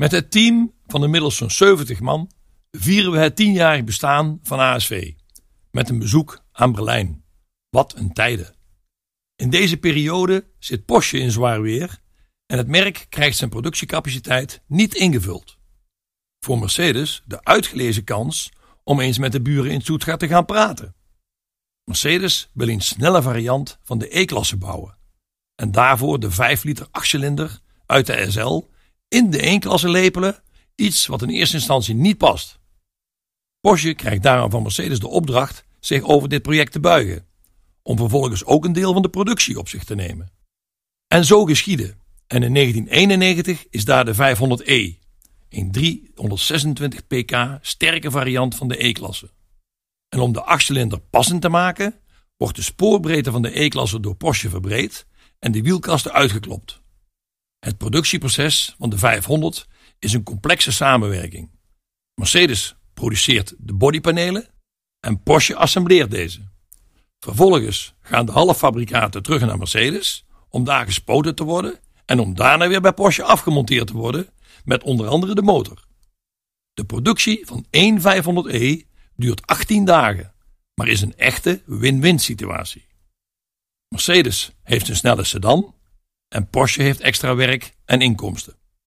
Met het team van inmiddels zo'n 70 man vieren we het tienjarig bestaan van ASV. Met een bezoek aan Berlijn. Wat een tijden. In deze periode zit Porsche in zwaar weer en het merk krijgt zijn productiecapaciteit niet ingevuld. Voor Mercedes de uitgelezen kans om eens met de buren in Stuttgart te gaan praten. Mercedes wil een snelle variant van de E-klasse bouwen en daarvoor de 5 liter 8-cilinder uit de SL in de 1-klasse lepelen, iets wat in eerste instantie niet past. Porsche krijgt daarom van Mercedes de opdracht zich over dit project te buigen, om vervolgens ook een deel van de productie op zich te nemen. En zo geschiedde. En in 1991 is daar de 500e, een 326 pk sterke variant van de E-klasse. En om de achtcilinder passend te maken, wordt de spoorbreedte van de E-klasse door Porsche verbreed en de wielkasten uitgeklopt. Het productieproces van de 500 is een complexe samenwerking. Mercedes produceert de bodypanelen en Porsche assembleert deze. Vervolgens gaan de halffabrikaten terug naar Mercedes om daar gespoten te worden en om daarna weer bij Porsche afgemonteerd te worden met onder andere de motor. De productie van één 500e duurt 18 dagen, maar is een echte win-win situatie. Mercedes heeft een snelle sedan en Porsche heeft extra werk en inkomsten.